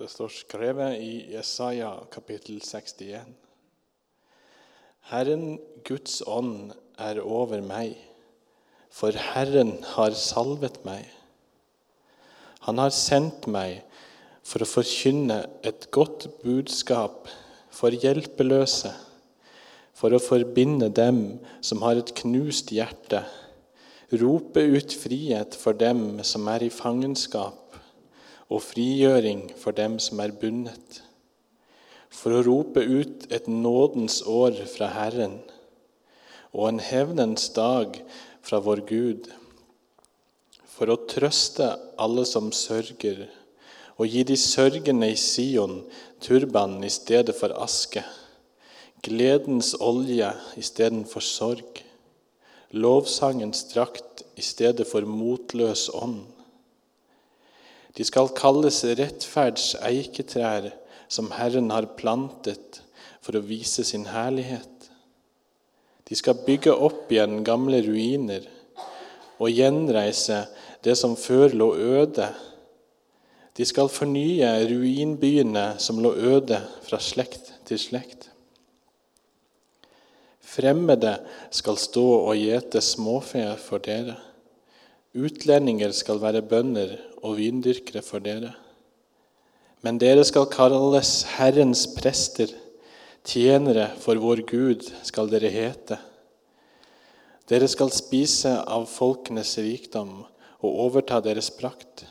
Det står skrevet i Jesaja kapittel 61. Herren Guds ånd er over meg, for Herren har salvet meg. Han har sendt meg for å forkynne et godt budskap for hjelpeløse, for å forbinde dem som har et knust hjerte, rope ut frihet for dem som er i fangenskap, og frigjøring for dem som er bundet, for å rope ut et nådens år fra Herren og en hevnens dag fra vår Gud, for å trøste alle som sørger, og gi de sørgende i Sion turban i stedet for aske, gledens olje istedenfor sorg, lovsangens drakt i stedet for motløs ånd. De skal kalles rettferdseiketrær som Herren har plantet for å vise sin herlighet. De skal bygge opp igjen gamle ruiner og gjenreise det som før lå øde. De skal fornye ruinbyene som lå øde fra slekt til slekt. Fremmede skal stå og gjete småfe for dere. Utlendinger skal være bønder og vindyrkere for dere. Men dere skal kalles Herrens prester, tjenere for vår Gud skal dere hete. Dere skal spise av folkenes rikdom og overta deres prakt.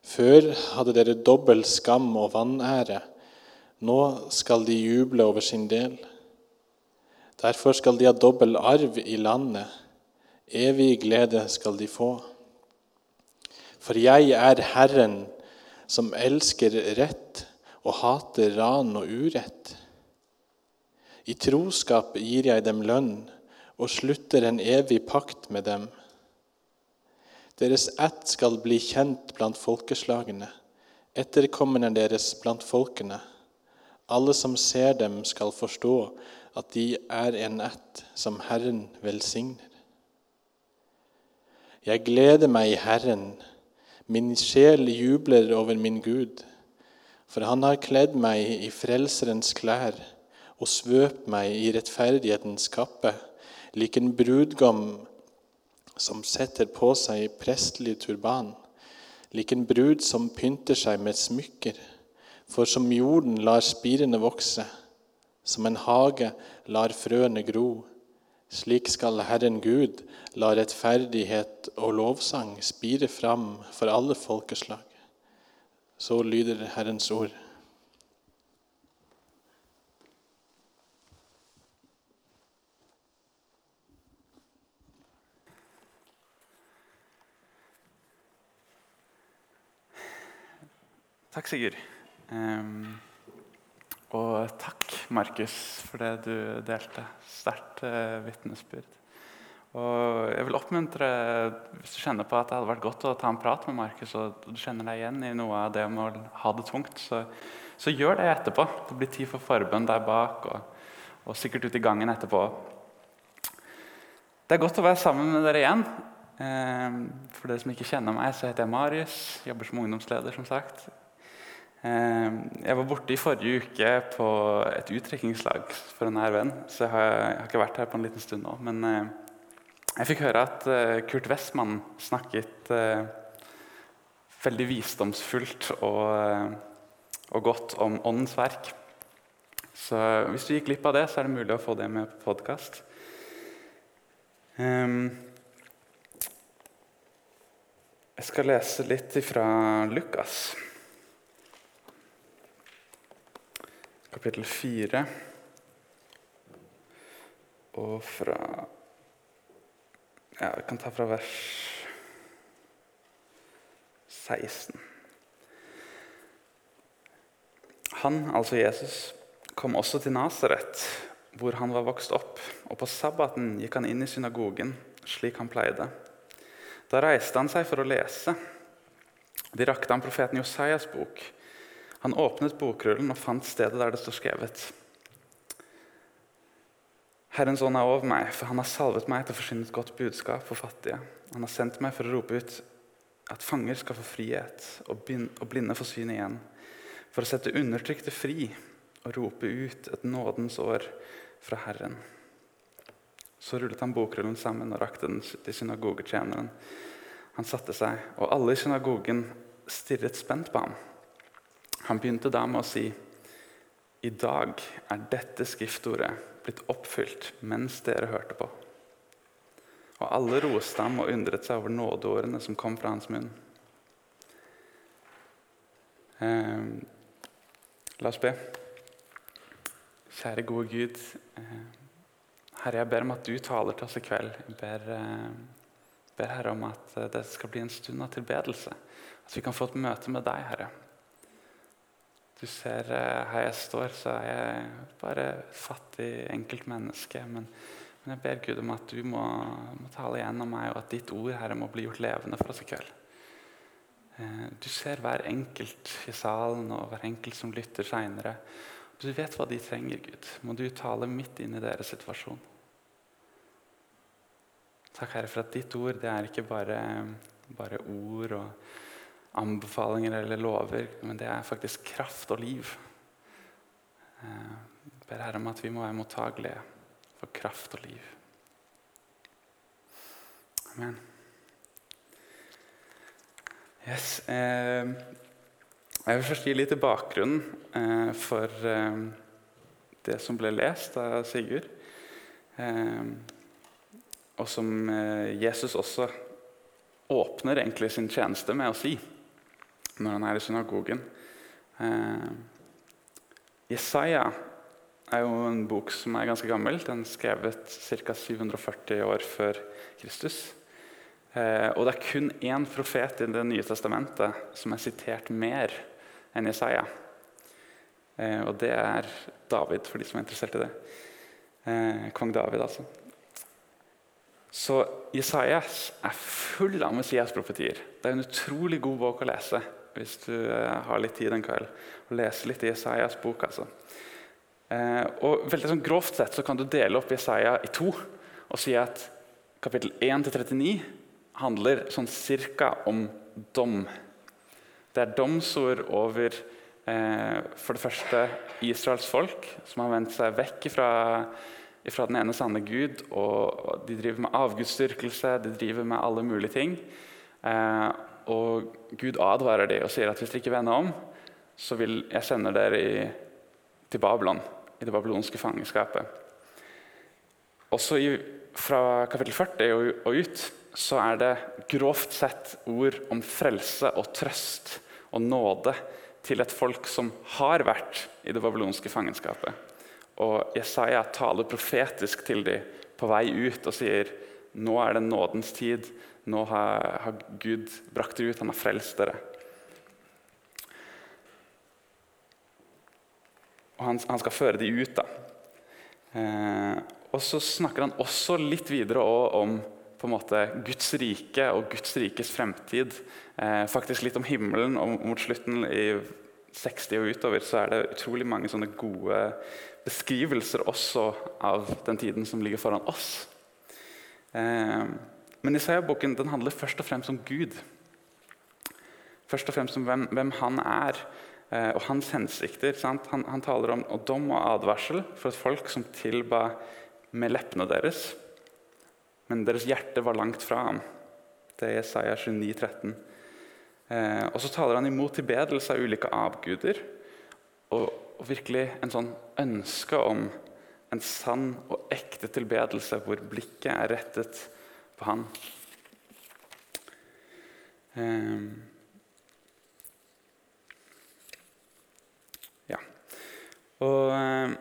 Før hadde dere dobbel skam og vanære. Nå skal de juble over sin del. Derfor skal de ha dobbel arv i landet. Evig glede skal de få. For jeg er Herren, som elsker rett og hater ran og urett. I troskap gir jeg dem lønn og slutter en evig pakt med dem. Deres ett skal bli kjent blant folkeslagene, etterkommerne deres blant folkene. Alle som ser dem, skal forstå at de er en ett som Herren velsigner. Jeg gleder meg i Herren, min sjel jubler over min Gud, for han har kledd meg i frelserens klær og svøpt meg i rettferdighetens kappe, lik en brudgom som setter på seg prestelig turban, lik en brud som pynter seg med smykker, for som jorden lar spirene vokse, som en hage lar frøene gro, slik skal Herren Gud la rettferdighet og lovsang spire fram for alle folkeslag. Så lyder Herrens ord. Takk, Sigurd. Um, og takk, Markus, for det du delte. Sterkt eh, vitnesbyrd. Og jeg vil oppmuntre, Hvis du kjenner på at det hadde vært godt å ta en prat med Markus, og du kjenner deg igjen i noe av det med å ha det tungt, så, så gjør det etterpå. Det blir tid for forbønn der bak, og, og sikkert ute i gangen etterpå. Det er godt å være sammen med dere igjen. Eh, for dere som ikke kjenner meg, så heter jeg Marius. Jobber som ungdomsleder. som sagt. Eh, jeg var borte i forrige uke på et uttrekkingslag for en nær venn. Så jeg har, jeg har, ikke vært her på en liten stund nå. Men eh, jeg fikk høre at Kurt Westman snakket veldig visdomsfullt og, og godt om Åndens verk. Så hvis du gikk glipp av det, så er det mulig å få det med på podkast. Um, jeg skal lese litt fra Lukas. Kapittel 4. Og fra Ja, vi kan ta fra vers 16. Han, altså Jesus, kom også til Nasaret, hvor han var vokst opp. Og på sabbaten gikk han inn i synagogen, slik han pleide. Da reiste han seg for å lese. De rakte han profeten Josias bok. Han åpnet bokrullen og fant stedet der det står skrevet. Herrens ånd er over meg, for han har salvet meg til å forsyne et godt budskap for fattige. Han har sendt meg for å rope ut at fanger skal få frihet, og blinde få syn igjen, for å sette undertrykte fri og rope ut et nådens år fra Herren. Så rullet han bokrullen sammen og rakte den til synagogetjeneren. Han satte seg, og alle i synagogen stirret spent på ham. Han begynte da med å si i dag er dette skriftordet blitt oppfylt mens dere hørte på. Og alle roste ham og undret seg over nådeårene som kom fra hans munn. Eh, la oss be. Kjære, gode Gud. Eh, Herre, jeg ber om at du taler til oss i kveld. Jeg ber, eh, ber Herre om at eh, det skal bli en stund av tilbedelse. At vi kan få et møte med deg, Herre. Du ser eh, her jeg står, så er jeg bare et fattig enkeltmenneske. Men, men jeg ber Gud om at du må, må tale gjennom meg, og at ditt ord Herre, må bli gjort levende for oss i kveld. Eh, du ser hver enkelt i salen og hver enkelt som lytter seinere. Du vet hva de trenger, Gud. Må du tale midt inn i deres situasjon. Takk, Herre, for at ditt ord det er ikke bare, bare ord og anbefalinger eller lover, men det er faktisk kraft og liv. Jeg eh, ber Herre om at vi må være mottagelige for kraft og liv. Amen. Yes. Eh, jeg vil først gi litt bakgrunn eh, for det som ble lest av Sigurd. Og som Jesus også åpner egentlig sin tjeneste med å si når han er i synagogen. Eh, Jesaja er jo en bok som er ganske gammel. Den er skrevet ca. 740 år før Kristus. Eh, og det er kun én profet i Det nye testamentet som er sitert mer enn Jesaja. Eh, og det er David, for de som er interessert i det. Eh, Kong David, altså. Så Jesajas er full av Messias-profetier. Det er en utrolig god bok å lese hvis du eh, har litt tid en kveld, og leser litt i Jesajas bok. altså. Eh, og veldig sånn Grovt sett så kan du dele opp Jesaja i to og si at kapittel 1-39 handler sånn cirka om dom. Det er domsord over eh, for det første Israels folk, som har vendt seg vekk fra den ene sanne Gud. og De driver med avgudsdyrkelse, de driver med alle mulige ting. Eh, og Gud advarer dem og sier at hvis dere ikke vender om, så vil jeg sende dere i, til Babylon, i det babylonske fangenskapet. Også i, fra kapittel 40 og, og ut så er det grovt sett ord om frelse og trøst og nåde til et folk som har vært i det babylonske fangenskapet. Og Jesaja taler profetisk til dem på vei ut og sier nå er det nådens tid, nå har, har Gud brakt dere ut, han har frelst dere. Og han, han skal føre dem ut. da. Eh, og så snakker han også litt videre om måte Guds rike og Guds rikes fremtid. Eh, faktisk litt om himmelen. og Mot slutten i 60 og utover så er det utrolig mange sånne gode beskrivelser også av den tiden som ligger foran oss. Eh, men Isaiah-boken handler først og fremst om Gud. Først og fremst om hvem, hvem han er eh, og hans hensikter. Han, han, taler om dom og advarsel for et folk som tilba med leppene deres. Men deres hjerte var langt fra ham. Det er Isaiah 29, 13. Eh, og så taler han imot tilbedelse av ulike avguder. Og, og, virkelig en sånn ønske om en sann og ekte tilbedelse hvor blikket er rettet på han. Um, ja. Og um,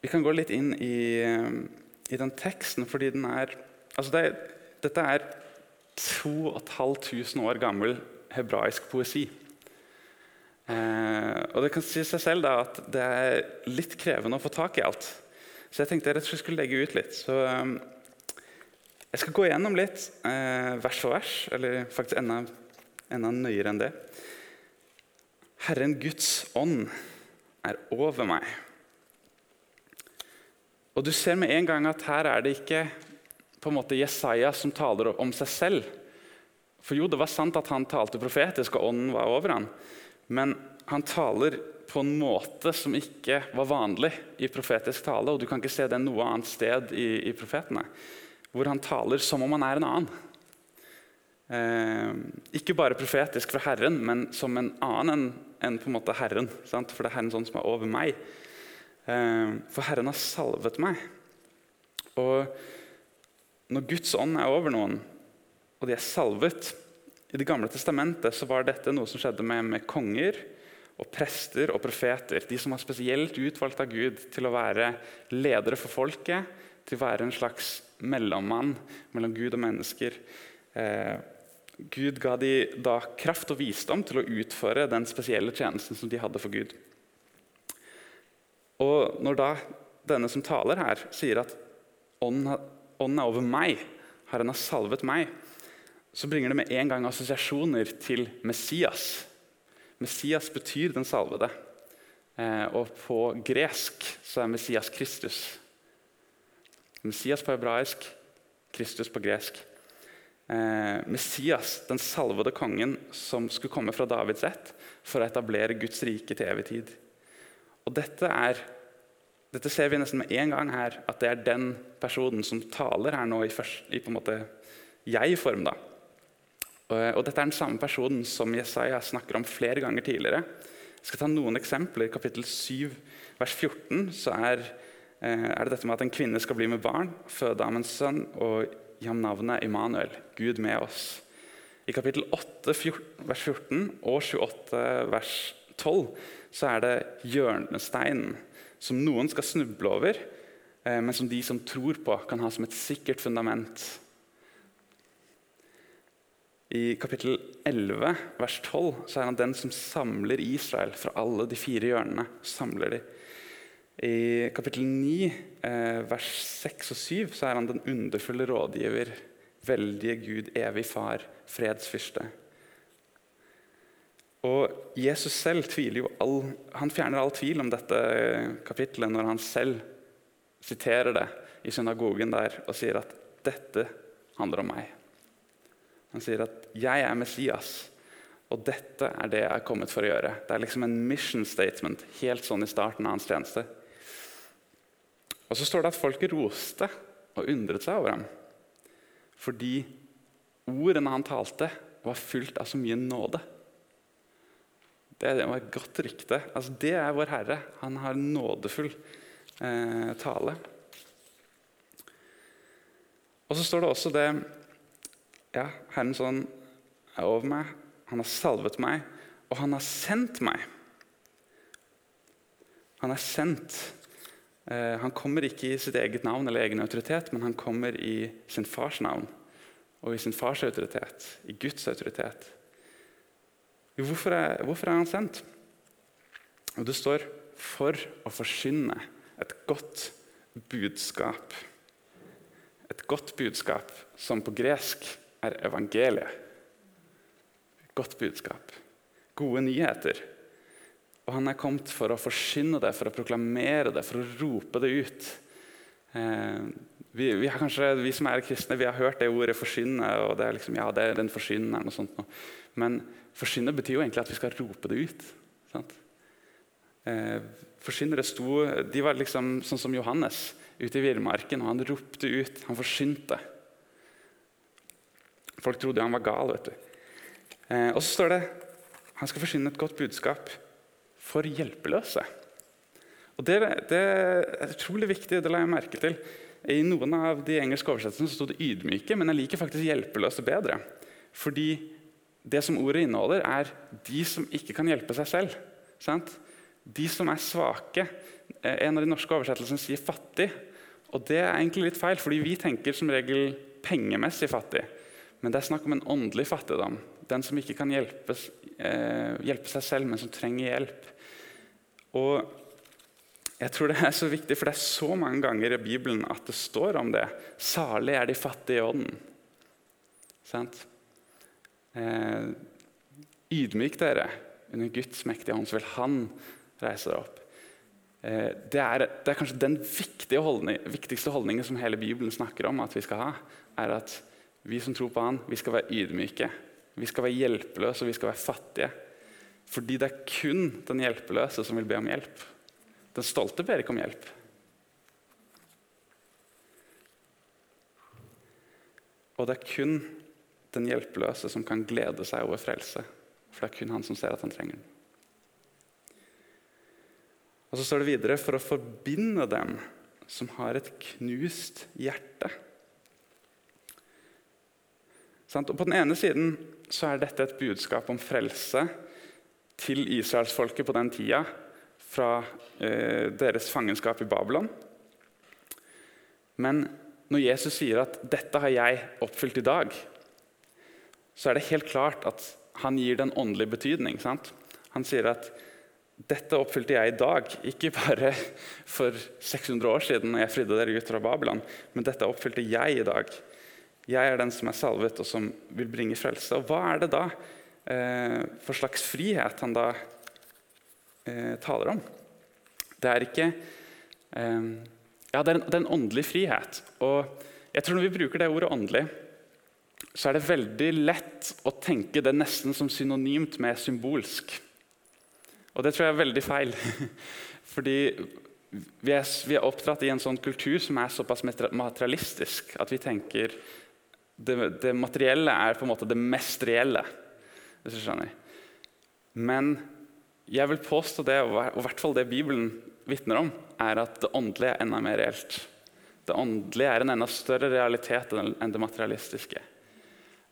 vi kan gå litt inn i, um, i den teksten, fordi den er altså det, Dette er 2500 år gammel hebraisk poesi. Eh, og Det kan si seg selv da, at det er litt krevende å få tak i alt. Så jeg tenkte jeg rett og slett skulle legge ut litt. Så jeg skal gå gjennom litt eh, vers for vers, eller faktisk enda, enda nøyere enn det. Herren Guds ånd er over meg. Og Du ser med en gang at her er det ikke på en måte Jesaja som taler om seg selv. For jo, det var sant at han talte profetisk, og ånden var over ham. Men han taler på en måte som ikke var vanlig i profetisk tale. og Du kan ikke se det noe annet sted i, i profetene. Hvor han taler som om han er en annen. Eh, ikke bare profetisk fra Herren, men som en annen enn en på en måte Herren. Sant? For det er Herren sånn som er over meg. Eh, for Herren har salvet meg. Og når Guds ånd er over noen, og de er salvet I Det gamle testamentet så var dette noe som skjedde med, med konger og prester og profeter. De som var spesielt utvalgt av Gud til å være ledere for folket. Til å være en slags mellommann mellom Gud og mennesker. Eh, Gud ga de da kraft og visdom til å utføre den spesielle tjenesten som de hadde for Gud. Og Når da denne som taler her, sier at ånden er over meg, har salvet meg, så bringer det med en gang assosiasjoner til Messias. Messias betyr den salvede. Eh, og på gresk så er Messias Kristus. Messias på hebraisk, Kristus på gresk. Eh, Messias, den salvede kongen som skulle komme fra Davids ett for å etablere Guds rike til evig tid. Og dette, er, dette ser vi nesten med en gang her, at det er den personen som taler her nå i, først, i på en måte jeg-form. da. Og Dette er den samme personen som Jesaja snakker om flere ganger tidligere. Jeg skal ta noen eksempler. I kapittel 7, vers 14 så er, eh, er, det dette med at en kvinne skal bli med barn, føde av en sønn og gi ham navnet Immanuel, Gud med oss. I kapittel 8, 14, vers 14 og 28, vers 12 så er det hjørnesteinen som noen skal snuble over, eh, men som de som tror på, kan ha som et sikkert fundament i kapittel 11, vers 12, så er han den som samler Israel fra alle de fire hjørnene. samler de. I kapittel 9, eh, vers 6 og 7, så er han den underfulle rådgiver, veldige Gud, evig far, fredsfyrste. Og Jesus selv tviler jo all, han fjerner all tvil om dette kapittelet når han selv siterer det i synagogen der og sier at dette handler om meg. Han sier at 'jeg er Messias', og dette er det jeg er kommet for å gjøre. Det er liksom en mission statement helt sånn i starten av hans tjeneste. Og Så står det at folket roste og undret seg over ham. Fordi ordene han talte, var fylt av så mye nåde. Det var et godt rykte. Altså, det er vår Herre. Han har nådefull eh, tale. Og så står det også det ja, Herrens ånd er over meg, han har salvet meg, og han har sendt meg. Han er sendt. Eh, han kommer ikke i sitt eget navn eller egen autoritet, men han kommer i sin fars navn og i sin fars autoritet, i Guds autoritet. Hvorfor er, hvorfor er han sendt? Og Det står 'for å forsyne et godt budskap'. Et godt budskap som på gresk er evangeliet. Godt budskap. Gode nyheter. Og han er kommet for å forsyne det, for å proklamere det, for å rope det ut. Eh, vi, vi, kanskje, vi, som er kristne, vi har hørt det ordet 'forsyne'. og det er liksom, ja, det er den forsyner, noe sånt. Men forsyne betyr jo egentlig at vi skal rope det ut. Sant? Eh, forsynnere sto De var liksom sånn som Johannes ute i villmarken, og han ropte ut. Han forsynte. Folk trodde han var gal. vet du. Eh, og så står det han skal forsyne et godt budskap for hjelpeløse. Og det, det, er utrolig viktig. Det la jeg merke til. I noen av de engelske oversettelsene sto det 'ydmyke', men jeg liker faktisk 'hjelpeløse' bedre. Fordi det som ordet inneholder, er de som ikke kan hjelpe seg selv. Sant? De som er svake. Eh, en av de norske oversettelsene sier 'fattig'. Og det er egentlig litt feil, fordi vi tenker som regel pengemessig fattig. Men det er snakk om en åndelig fattigdom. Den som ikke kan hjelpes, eh, hjelpe seg selv, men som trenger hjelp. Og jeg tror Det er så viktig, for det er så mange ganger i Bibelen at det står om det. Salig er de fattige i ånden. Sant? Eh, ydmyk dere under Guds mektige hånd, så vil Han reise dere opp. Eh, det, er, det, er, kanskje den holdning, viktigste holdningen som hele Bibelen snakker om at vi skal ha. er at vi som tror på han, vi skal være ydmyke. Vi skal være hjelpeløse og vi skal være fattige. Fordi det er kun den hjelpeløse som vil be om hjelp. Den stolte ber ikke om hjelp. Og det er kun den hjelpeløse som kan glede seg over frelse. For det er kun han som ser at han trenger den. Og så står det videre for å forbinde dem som har et knust hjerte. Og På den ene siden så er dette et budskap om frelse til israelsfolket på den tida fra eh, deres fangenskap i Babylon. Men når Jesus sier at 'dette har jeg oppfylt i dag', så er det helt klart at han gir det en åndelig betydning. Sant? Han sier at 'dette oppfylte jeg i dag', ikke bare for 600 år siden, når jeg fridde dere ut fra Babylon, men dette oppfylte jeg i dag. Jeg er den som er salvet, og som vil bringe frelse. Og hva er det da for slags frihet han da eh, taler om? Det er ikke eh, Ja, det er, en, det er en åndelig frihet. Og jeg tror når vi bruker det ordet åndelig, så er det veldig lett å tenke det nesten som synonymt med symbolsk. Og det tror jeg er veldig feil. Fordi vi er, vi er, oppdratt i en sånn kultur som er såpass materialistisk at vi tenker det, det materielle er på en måte det mest reelle. Hvis du skjønner. Men jeg vil påstå det, og i hvert fall det Bibelen vitner om, er at det åndelige er enda mer reelt. Det åndelige er en enda større realitet enn det materialistiske.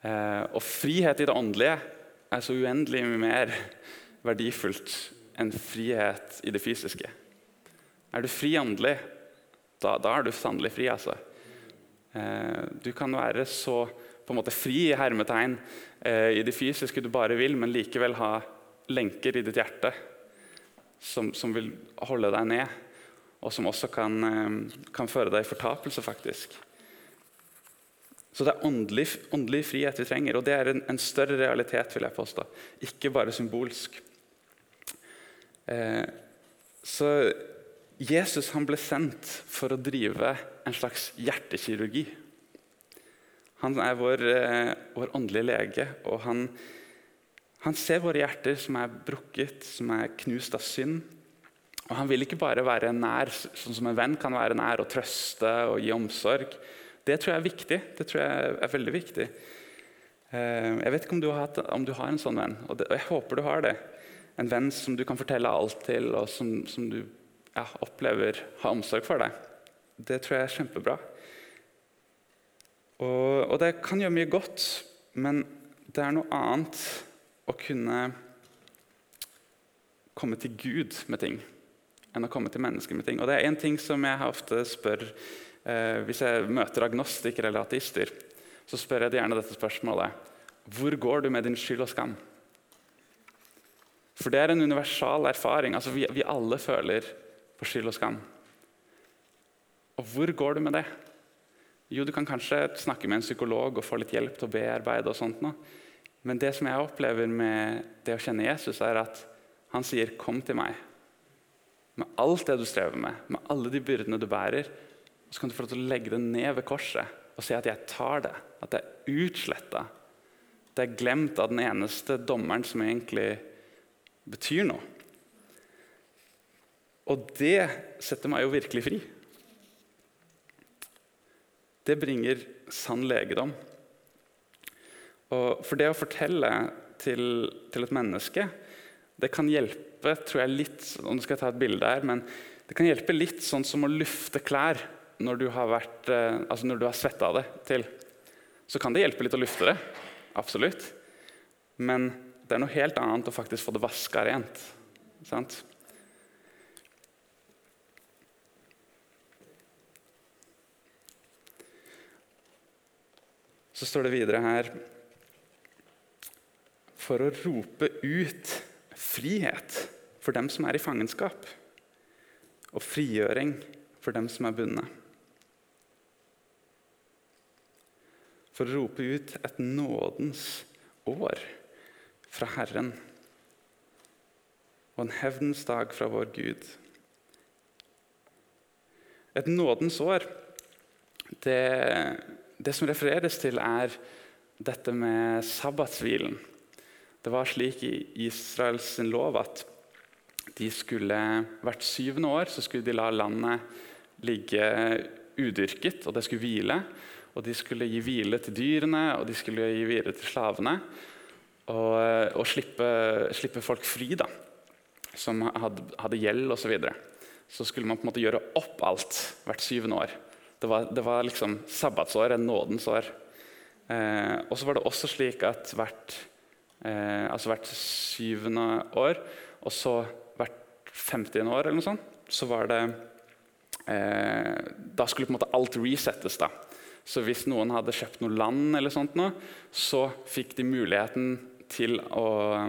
Eh, og frihet i det åndelige er så uendelig mye mer verdifullt enn frihet i det fysiske. Er du fri åndelig, da, da er du sannelig fri. altså. Eh, du kan være så på en måte fri i hermetegn i det fysiske du bare vil, men likevel ha lenker i ditt hjerte som, som vil holde deg ned, og som også kan, eh, kan føre deg i fortapelse, faktisk. Så det er åndelig, åndelig, frihet vi trenger, og det er en, en, større realitet, vil jeg påstå. Ikke bare symbolsk. Eh, så Jesus ble sendt for å drive en slags hjertekirurgi. Han er vår, eh, vår åndelige lege, og han, han ser våre hjerter som er brukket, som er knust av synd. Og Han vil ikke bare være nær, sånn som en venn kan være nær og trøste og gi omsorg. Det tror jeg er viktig. Det tror jeg er veldig viktig. Eh, jeg vet ikke om du har, om du har en sånn venn, og jeg håper du har det. En venn som du kan fortelle alt til, og som, som du ja, opplever har omsorg for deg. Det tror jeg er kjempebra. Og, og det kan gjøre mye godt, men det er noe annet å kunne komme til Gud med ting enn å komme til mennesker med ting. Og det er en ting som jeg ofte spør eh, Hvis jeg møter agnostikere eller ateister, så spør jeg gjerne dette spørsmålet. Hvor går du med din skyld og skam? For det er en universal erfaring. Altså, vi, vi alle føler på skyld og skam. Og hvor går du med det? Jo, du kan kanskje snakke med en psykolog og få litt hjelp til å bearbeide. og sånt nå. Men det som jeg opplever med det å kjenne Jesus, er at han sier 'kom til meg'. Med alt det du strever med, med alle de byrdene du bærer. Så kan du få lov til å legge det ned ved korset og si at 'jeg tar det'. At det er utsletta. Det er glemt av den eneste dommeren som egentlig betyr noe. Og det setter meg jo virkelig fri. Det bringer sann legedom. Og for det å fortelle til, til, et menneske det kan hjelpe tror jeg, litt du skal ta et bilde her, men det kan hjelpe litt sånn som å lufte klær når du har, vært, eh, altså har svetta det til. Så kan det hjelpe litt å lufte det. Absolutt. Men det er noe helt annet å faktisk få det vaska rent. Sant? Så står det videre her for å rope ut frihet for dem som er i fangenskap, og frigjøring for dem som er bundet. For å rope ut et nådens år fra Herren og en hevnens dag fra vår Gud. Et nådens år det, det som refereres til, er dette med sabbatshvilen Det var slik i Israels lov at de skulle, hvert syvende år skulle de la landet ligge udyrket, og det skulle hvile. Og de skulle gi hvile til dyrene, og de skulle gi hvile til slavene. Og, og slippe, slippe, folk fri, da, som hadde, hadde gjeld osv. Så, videre. så skulle man på en måte gjøre opp alt hvert syvende år. Det var, det var liksom sabbatsår, en nådens år. Eh, og så var det også slik at hvert, eh, altså hvert syvende år, og så hvert 50. år, eller noe sånt, så var det eh, Da skulle på en måte alt resettes. da. Så hvis noen hadde kjøpt noe land, eller sånt nå, så fikk de muligheten til å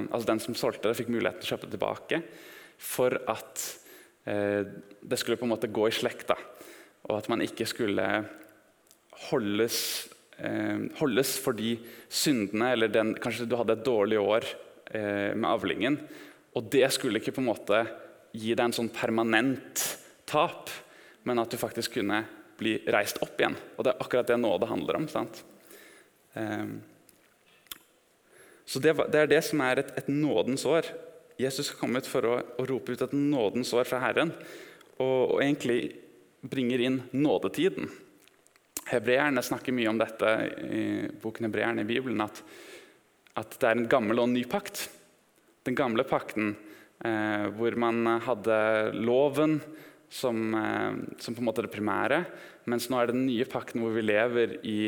Altså den som solgte det, fikk muligheten til å kjøpe det tilbake for at eh, det skulle på en måte gå i slekta. Og at man ikke skulle holdes, eh, holdes for de syndene eller den, Kanskje du hadde et dårlig år eh, med avlingen. Og det skulle ikke på en måte gi deg en sånn permanent tap, men at du faktisk kunne bli reist opp igjen. Og det er akkurat det nåde handler om. sant? Um, så det, er det som er et, et, nådens år. Jesus har kommet for å, å, rope ut et nådens år fra Herren. Og, og egentlig bringer inn nådetiden. Hebreerne snakker mye om dette i boken Hebreerne i Bibelen. At, at, det er en gammel og en ny pakt. Den gamle pakten eh, hvor man hadde loven som, eh, som, på en måte det primære. Mens nå er det den nye pakten hvor vi lever i,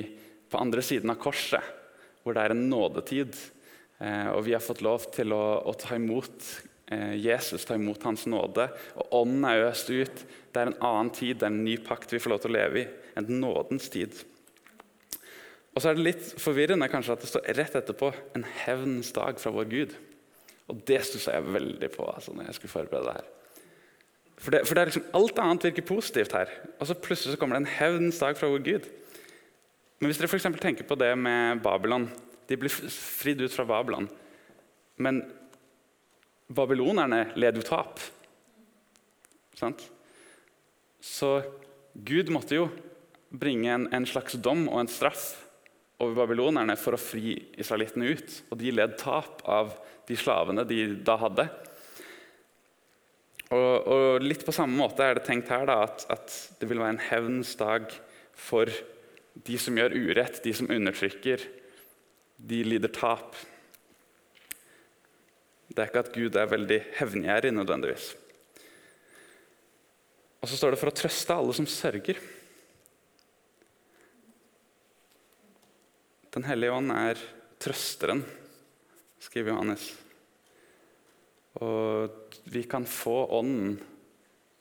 på andre siden av korset. Hvor det er en nådetid. Eh, og vi har fått lov til å, å ta imot Jesus, ta imot Hans nåde. Og ånden er øst ut. Det er en annen tid, det er en ny pakt vi får lov til å leve i. En nådens tid. Og så er det litt forvirrende kanskje at det står rett etterpå 'en hevnens dag fra vår Gud'. Og det stussa jeg veldig på altså, når jeg skulle forberede det her. For, det, for det liksom, Alt annet virker positivt her. Og så plutselig så kommer det en hevnens dag fra vår Gud. Men hvis dere for tenker på det med Babylon De blir fridd ut fra Babylon. Men babylonerne led jo tap. Sant? Så Gud måtte jo bringe en, en, slags dom og en straff over babylonerne for å fri israelittene ut. Og de led tap av de slavene de da hadde. Og, og litt på samme måte er det tenkt her da, at, at, det vil være en hevns dag for de som gjør urett, de som undertrykker. De lider tap. Det er ikke at Gud er veldig hevngjerrig nødvendigvis. Og så står det for å trøste alle som sørger. Den hellige ånd er trøsteren, skriver Johannes. Og vi kan få Ånden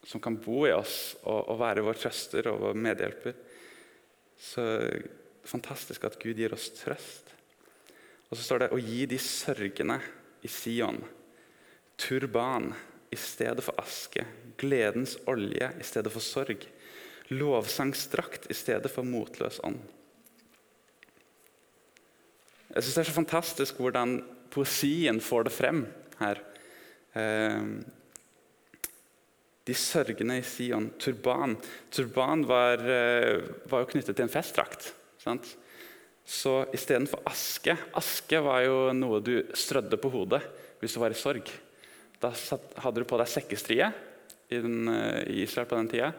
som kan bo i oss og, og være vår trøster og vår medhjelper. Så fantastisk at Gud gir oss trøst. Og så står det å gi de sørgende i Sion turban i stedet for aske, gledens olje i stedet for sorg, lovsangsdrakt i stedet for motløs ånd. Jeg synes Det er så fantastisk hvordan poesien får det frem her. Ehm, de sørgende i Sion. Turban. Turban var, eh, var jo knyttet til en festdrakt. Sant? Så istedenfor aske Aske var jo noe du strødde på hodet hvis du var i sorg. Da hadde du på deg sekkestrie i, den, eh, i Israel på den tida.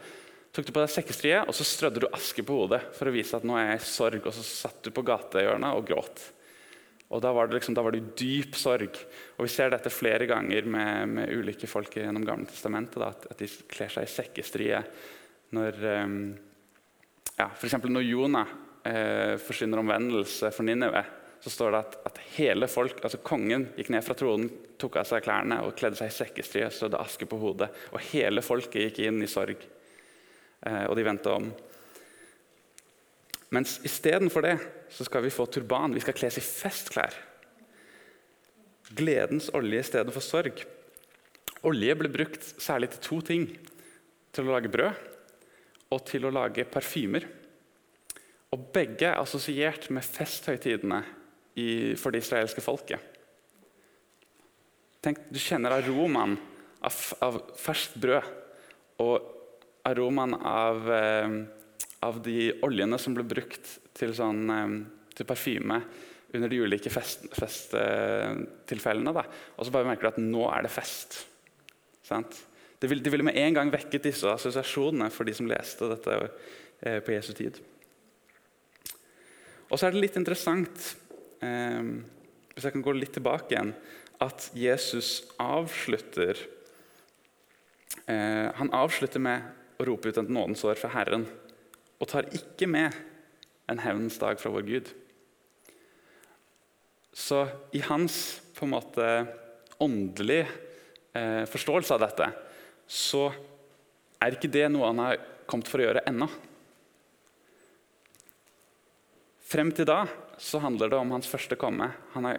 Tok du på deg sekkestrie, og så strødde du aske på hodet for å vise at nå er jeg i sorg. Og så satt du på gatehjørnet og gråt. Og da var, det liksom, da var det dyp sorg. Og Vi ser dette flere ganger med, med ulike folk gjennom Gamle testamentet. Da, at, at, de kler seg i sekkestrie. Når, um, ja, F.eks. når Jonah eh, forsyner omvendelse for Ninive, så står det at, at, hele folk, altså kongen gikk ned fra tronen, tok av seg klærne og kledde seg i sekkestrie, strødde aske på hodet. Og hele folket gikk inn i sorg, eh, og de vendte om. Mens istedenfor det så skal vi få turban. Vi skal kles i festklær. Gledens olje istedenfor sorg. Olje ble brukt særlig til to ting. Til å lage brød og til å lage parfymer. Og begge er assosiert med festhøytidene for det israelske folket. Tenk, Du kjenner aromaen av, av ferskt brød og aromaen av eh, av de oljene som ble brukt til, sånn, til parfyme under de ulike festtilfellene. Fest, og så bare merker du at nå er det fest. Sant? Det ville, de ville med en gang vekket disse assosiasjonene for de som leste dette eh, på Jesu tid. Og så er det litt interessant, eh, hvis jeg kan gå litt tilbake igjen, at Jesus avslutter eh, Han avslutter med å rope ut et nådensår fra Herren, og tar ikke med en hevnens dag fra vår Gud. Så i hans på en måte åndelige eh, forståelse av dette, så er ikke det noe han har kommet for å gjøre ennå. Frem til da så handler det om hans første komme. Han har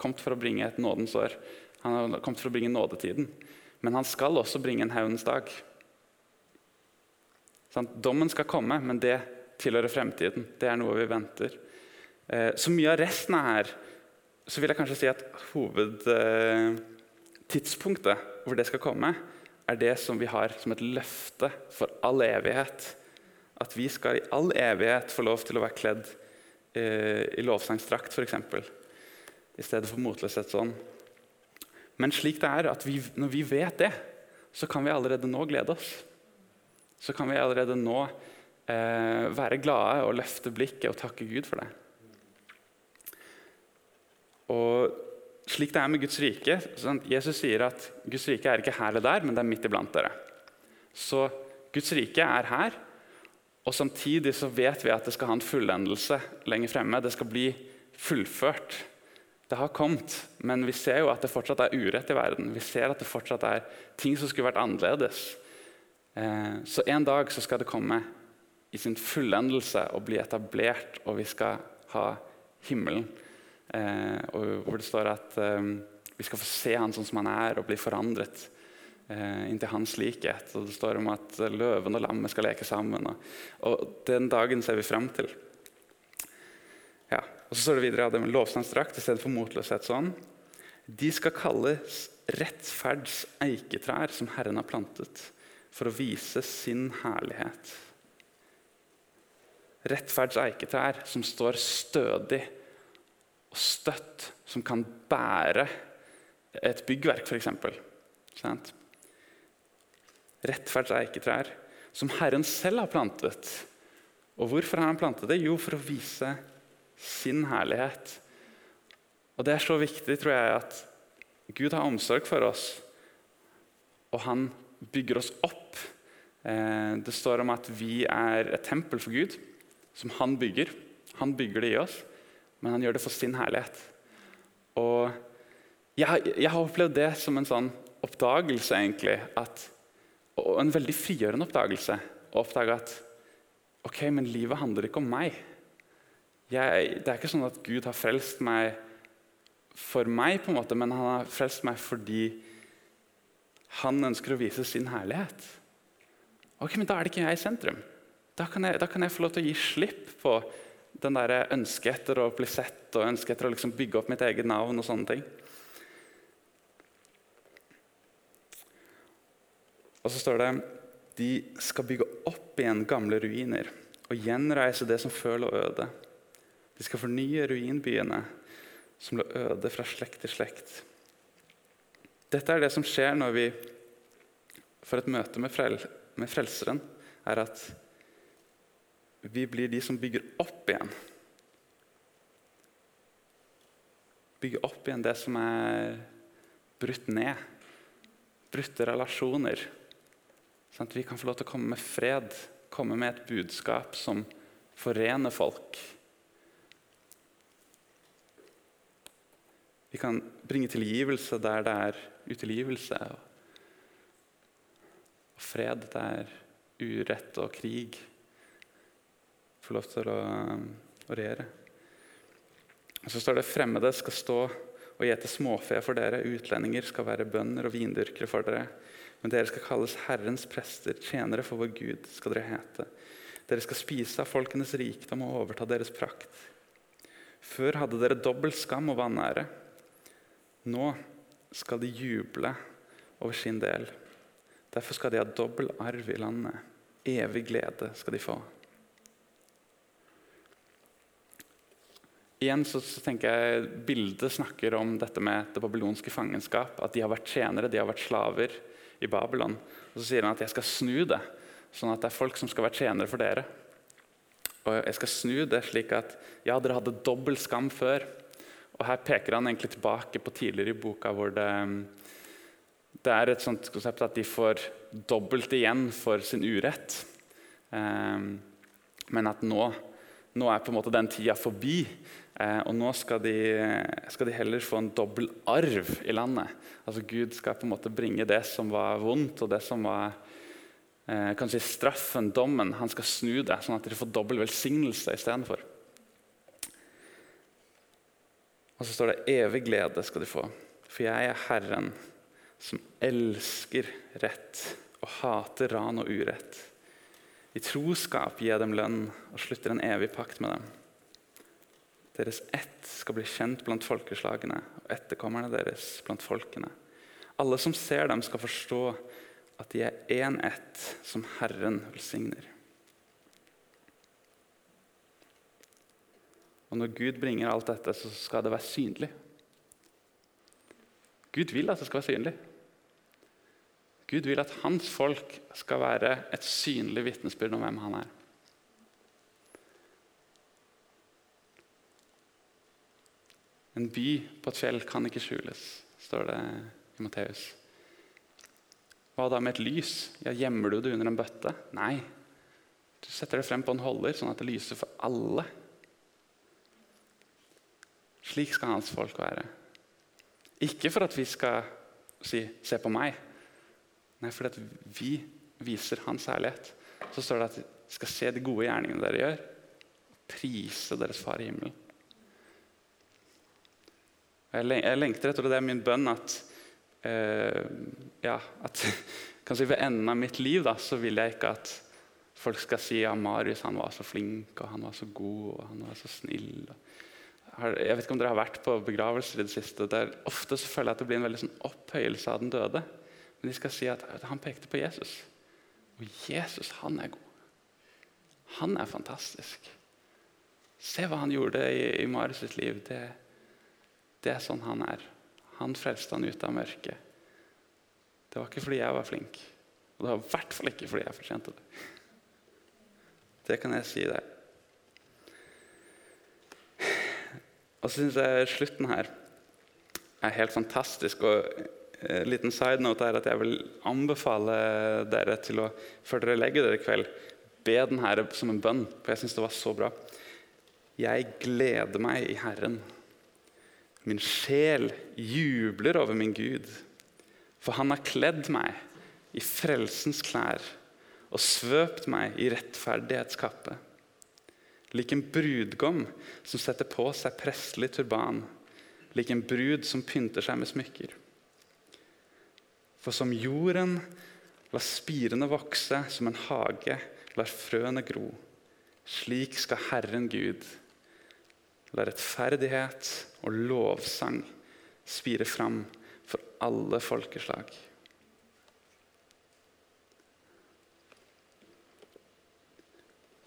kommet for å bringe et nådens år. Han har kommet for å bringe nådetiden. Men han skal også bringe en hevnens dag. Sånn, dommen skal komme, men det tilhører fremtiden. Det er noe vi venter. Eh, så mye av resten av her så vil jeg kanskje si at hovedtidspunktet eh, hvor det skal komme, er det som vi har som et løfte for all evighet. At vi skal i all evighet få lov til å være kledd i lovsangstrakt, f.eks. I stedet for motløshetsånd. Men slik det er at vi, når vi vet det, så kan vi allerede nå glede oss. Så kan vi allerede nå eh, være glade og løfte blikket og takke Gud for det. Og slik det er med Guds rike sånn, Jesus sier at Guds rike er ikke her eller der, men det er midt iblant dere. Så Guds rike er her, og samtidig så vet vi at det skal ha en fullendelse lenger fremme. Det skal bli fullført. Det har kommet, men vi ser jo at det fortsatt er urett i verden. Vi ser at det fortsatt er ting som skulle vært annerledes. Eh, så en dag så skal det komme i sin fullendelse og bli etablert, og vi skal ha himmelen Eh, hvor det står at eh, vi skal få se han sånn som han er, og bli forandret inntil hans likhet. Og det står om at løven og lammet skal leke sammen. Og, den dagen ser vi frem til. Ja, og Så står det videre at med lovsangsdrakt i stedet for motløshet sånn. De skal kalles rettferds eiketrær som Herren har plantet, for å vise sin herlighet. Rettferds eiketrær som står stødig og støtt som kan bære et byggverk, f.eks. Rettferds eiketrær som Herren selv har plantet. Og hvorfor har han plantet det? Jo, for å vise sin herlighet. Og Det er så viktig, tror jeg, at Gud har omsorg for oss, og han bygger oss opp. Eh, det står om at vi er et tempel for Gud, som han bygger. Han bygger det i oss men han gjør det for sin herlighet. Og jeg, jeg har opplevd det som en sånn oppdagelse, egentlig. At, og en veldig frigjørende oppdagelse. Å oppdage at ok, men livet handler ikke om meg. Jeg, det er ikke sånn at Gud har frelst meg for meg, på en måte, men han har frelst meg fordi han ønsker å vise sin herlighet. Ok, men Da er det ikke jeg i sentrum. Da kan jeg, da kan jeg få lov til å gi slipp på den der ønsket etter å bli sett og ønsket etter å liksom bygge opp mitt eget navn. og sånne ting. Og så står det de skal bygge opp igjen gamle ruiner og gjenreise det som før lå øde. De skal fornye ruinbyene som lå øde fra slekt til slekt. Dette er det som skjer når vi får et møte med, frel med Frelseren. er at vi blir de som bygger opp igjen. Bygger opp igjen det som er brutt ned. Brutte relasjoner. Sånn at vi kan få lov til å komme med fred, komme med et budskap som forener folk. Vi kan bringe tilgivelse der det er utilgivelse. Og fred der urett og krig får lov til å, å regjere. Og Så står det fremmede skal stå og gjete småfe for dere. Utlendinger skal være bønder og vindyrkere for dere. Men dere skal kalles Herrens prester, tjenere for vår Gud skal dere hete. Dere skal spise av folkenes rikdom og overta deres prakt. Før hadde dere dobbel skam og vanære. Nå skal de juble over sin del. Derfor skal de ha dobbel arv i landet. Evig glede skal de få. Igjen så, så, tenker jeg Bildet snakker om dette med det babylonske fangenskap. At de har vært tjenere, de har vært slaver i Babylon. Og Så sier han at jeg skal snu det, sånn at det er folk som skal være tjenere for dere. Og jeg skal snu det slik at ja, dere hadde dobbel skam før. Og Her peker han egentlig tilbake på tidligere i boka hvor det, det er et sånt konsept at de får dobbelt igjen for sin urett. Um, men at nå, nå, er på en måte den tida forbi. Eh, og nå skal de, skal de, heller få en dobbel arv i landet. Altså Gud skal på en måte bringe det som var vondt, og det som var eh, kanskje straffen, dommen. Han skal snu det, sånn at de får dobbel velsignelse istedenfor. Og så står det 'evig glede skal de få', for jeg er Herren som elsker rett og hater ran og urett. I troskap gir jeg dem lønn og slutter en evig pakt med dem. Deres ett skal bli kjent blant folkeslagene og etterkommerne deres blant folkene. Alle som ser dem, skal forstå at de er én ett som Herren velsigner. Og Når Gud bringer alt dette, så skal det være synlig. Gud vil at det skal være synlig. Gud vil at hans folk skal være et synlig vitnesbyrd om hvem han er. En by på et fjell kan ikke skjules, står det i Matteus. Hva da med et lys? Ja, Gjemmer du det under en bøtte? Nei. Du setter det frem på en holder, sånn at det lyser for alle. Slik skal hans folk være. Ikke for at vi skal si 'se på meg'. Nei, fordi at vi viser hans herlighet. Så står det at vi skal se de gode gjerningene dere gjør, og prise deres far i himmelen. Jeg lengter etter, det. det er min bønn, at, eh, ja, at kanskje ved enden av mitt liv da, så vil jeg ikke at folk skal si at ja, Marius han var så flink, og han var så god og han var så snill. Jeg vet ikke om dere har vært på begravelser i det siste. der Ofte så føler jeg at det blir en veldig sånn opphøyelse av den døde. Men de skal si at han pekte på Jesus. Og Jesus, han er god. Han er fantastisk. Se hva han gjorde i, i Marius liv. Det, det er sånn han er. Han frelste han ut av mørket. Det var ikke fordi jeg var flink. Og det var i hvert fall ikke fordi jeg fortjente det. Det kan jeg si deg. Og så syns jeg slutten her er helt fantastisk. Og en eh, liten side note er at jeg vil anbefale dere til å før dere legger dere i kveld, be den her som en bønn. For jeg syns det var så bra. Jeg gleder meg i Herren. Min sjel jubler over min Gud, for han har kledd meg i frelsens klær og svøpt meg i rettferdighetskappe. Lik en brudgom som setter på seg prestelig turban, lik en brud som pynter seg med smykker. For som jorden lar spirene vokse, som en hage lar frøene gro, slik skal Herren Gud La rettferdighet og lovsang spire fram for alle folkeslag.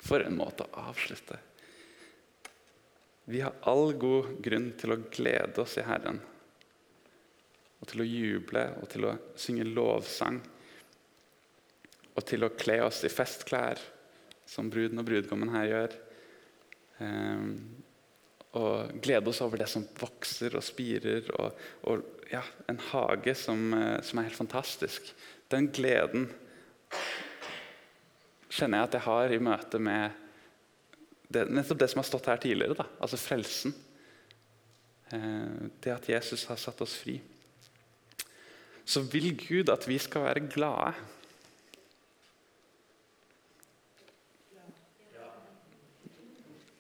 For en måte å avslutte. Vi har all god grunn til å glede oss i Herren. Og til å juble og til å synge lovsang. Og til å kle oss i festklær, som bruden og brudgommen her gjør. Um, og glede oss over det som vokser og spirer. Og, og ja, en hage som, eh, som, er helt fantastisk. Den gleden kjenner jeg at jeg har i møte med det, nettopp det som har stått her tidligere. Da, altså frelsen. Eh, det at Jesus har satt oss fri. Så vil Gud at vi skal være glade.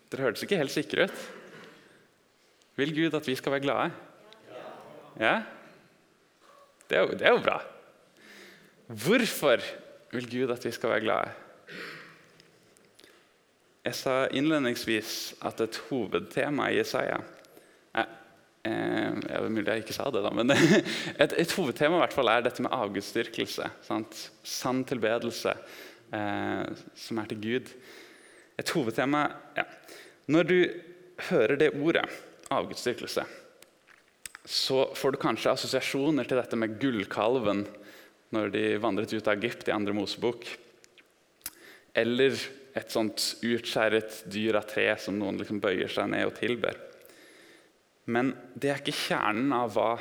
Dere hørtes ikke helt sikre ut. Vil Gud at vi skal være glade? Ja? Det er jo, det er jo bra. Hvorfor vil Gud at vi skal være glade? Jeg sa innledningsvis at et hovedtema i Jesaja eh, eh, vet mulig jeg ikke sa det, da, men et, et hovedtema i hvert fall er dette med avgudsdyrkelse. Sann tilbedelse eh, som er til Gud. Et hovedtema ja. Når du hører det ordet, avgudsdyrkelse, så får du kanskje assosiasjoner til dette med gullkalven når de vandret ut av Egypt i andre Mosebok. Eller et sånt utskjæret dyr av tre som noen liksom bøyer seg ned og tilber. Men det er ikke kjernen av hva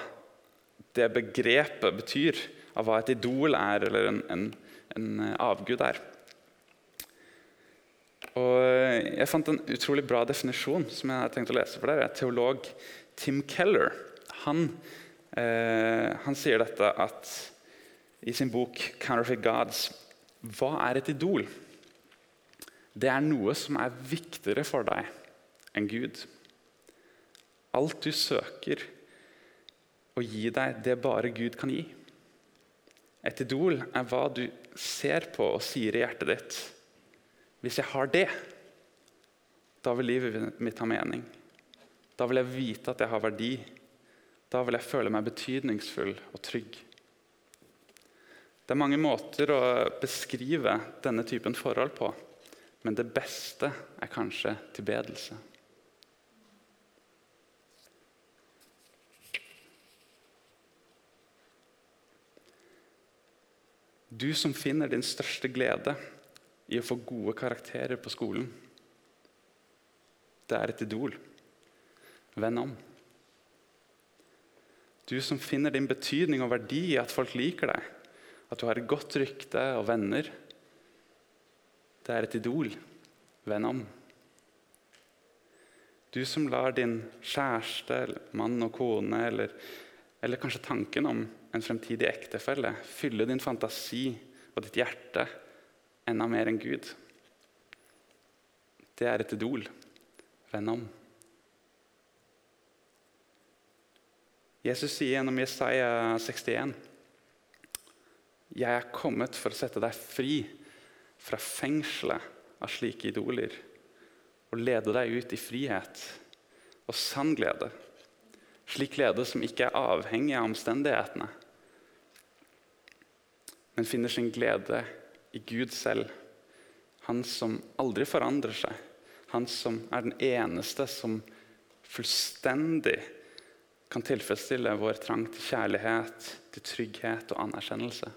det begrepet betyr, av hva et idol er, eller en, en, en avgud er. Og jeg fant en utrolig bra definisjon som jeg har tenkt å lese for dere. Teolog Tim Keller han, eh, han sier dette at i sin bok 'Counterfeit Gods' Hva er et idol? Det er noe som er viktigere for deg enn Gud. Alt du søker å gi deg, det bare Gud kan gi. Et idol er hva du ser på og sier i hjertet ditt. Hvis jeg har det, da vil livet mitt ha mening. Da vil jeg vite at jeg har verdi. Da vil jeg føle meg betydningsfull og trygg. Det er mange måter å beskrive denne typen forhold på, men det beste er kanskje tilbedelse. Du som finner din største glede i å få gode karakterer på skolen. Det er et idol. Venn om. Du som finner din betydning og verdi i at folk liker deg, at du har et godt rykte og venner. Det er et idol. Venn om. Du som lar din kjæreste, mann og kone, eller, eller kanskje tanken om en fremtidig ektefelle fylle din fantasi og ditt hjerte enda mer enn Gud. Det er et idol. Venn om. Jesus sier gjennom Jesaja 61 jeg er kommet for å sette deg fri fra fengselet av slike idoler og lede deg ut i frihet og sann glede. Slik glede som ikke er avhengig av omstendighetene, men finner sin glede i Gud selv. Han som aldri forandrer seg. Han som er den eneste som fullstendig kan tilfredsstille vår trang til kjærlighet, til trygghet og anerkjennelse.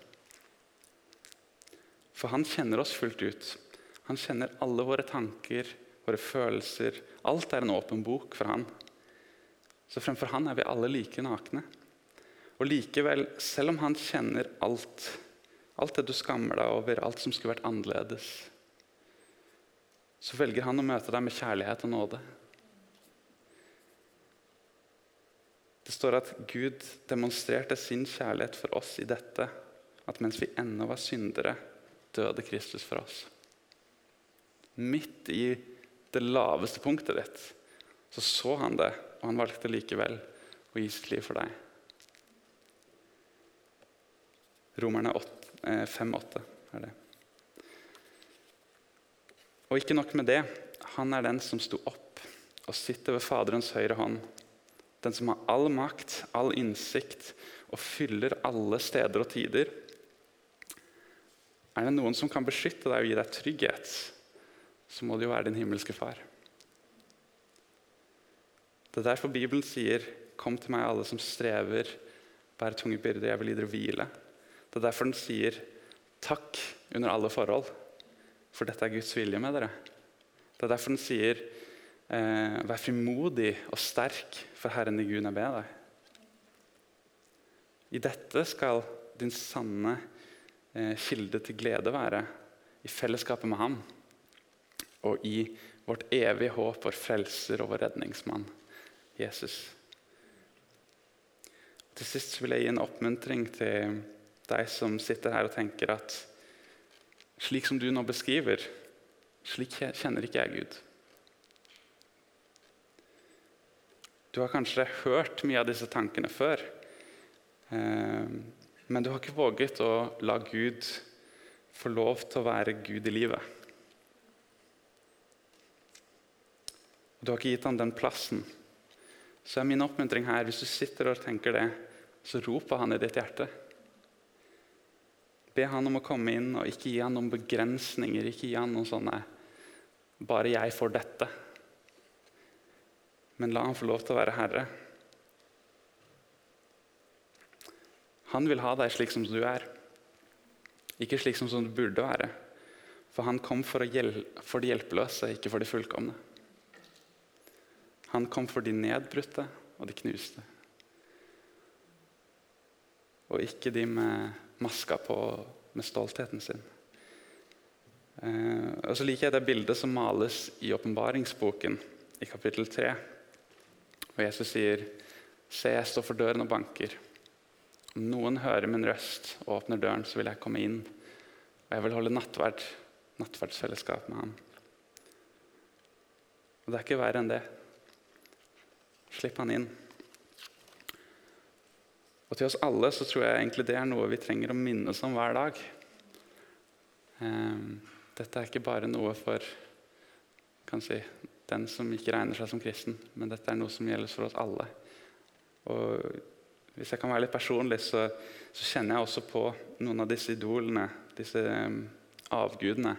For han kjenner oss fullt ut. Han kjenner alle våre tanker, våre følelser. Alt er en åpen bok for han. Så fremfor han er vi alle like nakne. Og likevel, selv om han kjenner alt, alt det du skammer deg over, alt som skulle vært annerledes, så velger han å møte deg med kjærlighet og nåde. Det står at Gud demonstrerte sin kjærlighet for oss i dette, at mens vi ennå var syndere, døde Kristus for oss. Midt i det laveste punktet ditt så så han det, og han valgte likevel å gi sitt liv for deg. Romerne 5,8 eh, er det. Og ikke nok med det. Han er den som sto opp og sitter ved Faderens høyre hånd. Den som har all makt, all innsikt og fyller alle steder og tider. Er det noen som kan beskytte deg og gi deg trygghet, så må det jo være din himmelske far. Det er derfor Bibelen sier 'Kom til meg, alle som strever, bærer tunge byrder, jeg vil gi dere hvile'. Det er derfor den sier 'takk under alle forhold', for dette er Guds vilje med dere. Det er derfor den sier eh, 'vær frimodig og sterk, for Herren i Gud er med deg'. I dette skal din sanne Eh, kilde til glede være i fellesskapet med ham og i vårt evige håp, vår frelser og vår redningsmann, Jesus. Til sist vil jeg gi en oppmuntring til deg som sitter her og tenker at slik som du nå beskriver, slik kjenner ikke jeg Gud. Du har kanskje hørt mye av disse tankene før. Eh, men du har ikke våget å la Gud få lov til å være Gud i livet. Du har ikke gitt ham den plassen. Så er min oppmuntring her, hvis du sitter og tenker det, så rop på han i ditt hjerte. Be han om å komme inn, og ikke gi han noen begrensninger. Ikke gi han noen sånne 'bare jeg får dette'. men la han få lov til å være herre. Han vil ha deg slik som du er, ikke slik som du burde være. For han kom for, for de hjelpeløse, ikke for de fullkomne. Han kom for de nedbrutte og de knuste. Og ikke de med maska på med stoltheten sin. Eh, og så liker jeg det bildet som males i åpenbaringsboken i kapittel 3. Og Jesus sier, 'Se, jeg står for døren og banker.' Om noen hører min røst og åpner døren, så vil jeg komme inn. Og jeg vil holde nattverd, nattverdsfellesskap med ham. Og det er ikke verre enn det. Slipp han inn. Og til oss alle så tror jeg egentlig det er noe vi trenger å minnes om hver dag. Ehm, dette er ikke bare noe for si, den som ikke regner seg som kristen, men dette er noe som gjelder for oss alle. Og hvis jeg kan være litt personlig, så, så, kjenner jeg også på noen av disse idolene, disse um, avgudene.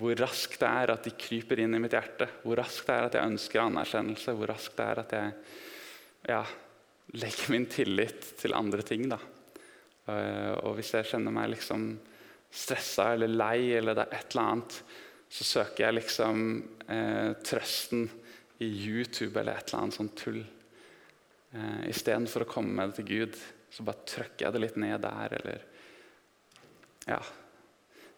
Hvor raskt det er at de kryper inn i mitt hjerte. Hvor raskt det er at jeg ønsker anerkjennelse. Hvor raskt det er at jeg ja, legger min tillit til andre ting. Da. Uh, og hvis jeg kjenner meg liksom stressa eller lei, eller det er et eller annet, så søker jeg liksom eh, trøsten i YouTube eller et eller annet sånt tull. Eh, Istedenfor å komme med det til Gud, så bare trykker jeg det litt ned der. Eller Ja.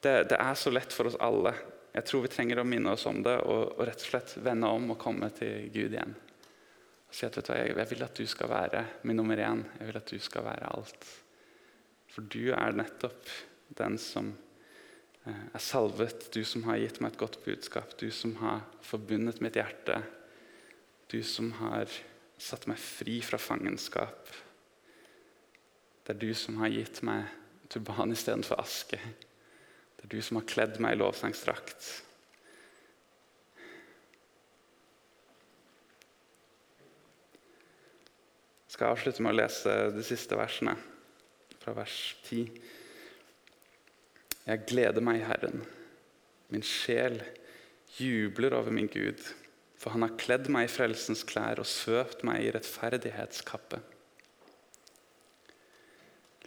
Det, det, er så lett for oss alle. Jeg tror vi trenger å minne oss om det og, og rett og slett vende om og komme til Gud igjen. Og si at du, jeg, jeg vil at du skal være min nummer én. Jeg vil at du skal være alt. For du er nettopp den som eh, er salvet, du som har gitt meg et godt budskap, du som har forbundet mitt hjerte, du som har satt meg fri fra fangenskap. Det er du som har gitt meg turban istedenfor aske. Det er du som har kledd meg i lovsangsdrakt. Jeg skal avslutte med å lese de siste versene, fra vers 10. Jeg gleder meg i Herren. Min sjel jubler over min Gud. For han har kledd meg i frelsens klær og svøpt meg i rettferdighetskappe.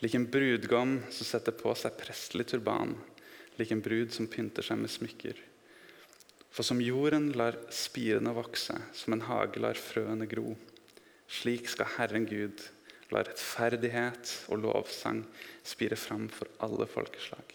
Lik en brudgom som setter på seg prestelig turban, lik en brud som pynter seg med smykker. For som jorden lar spirene vokse, som en hage lar frøene gro, slik skal Herren Gud la rettferdighet og lovsang spire fram for alle folkeslag.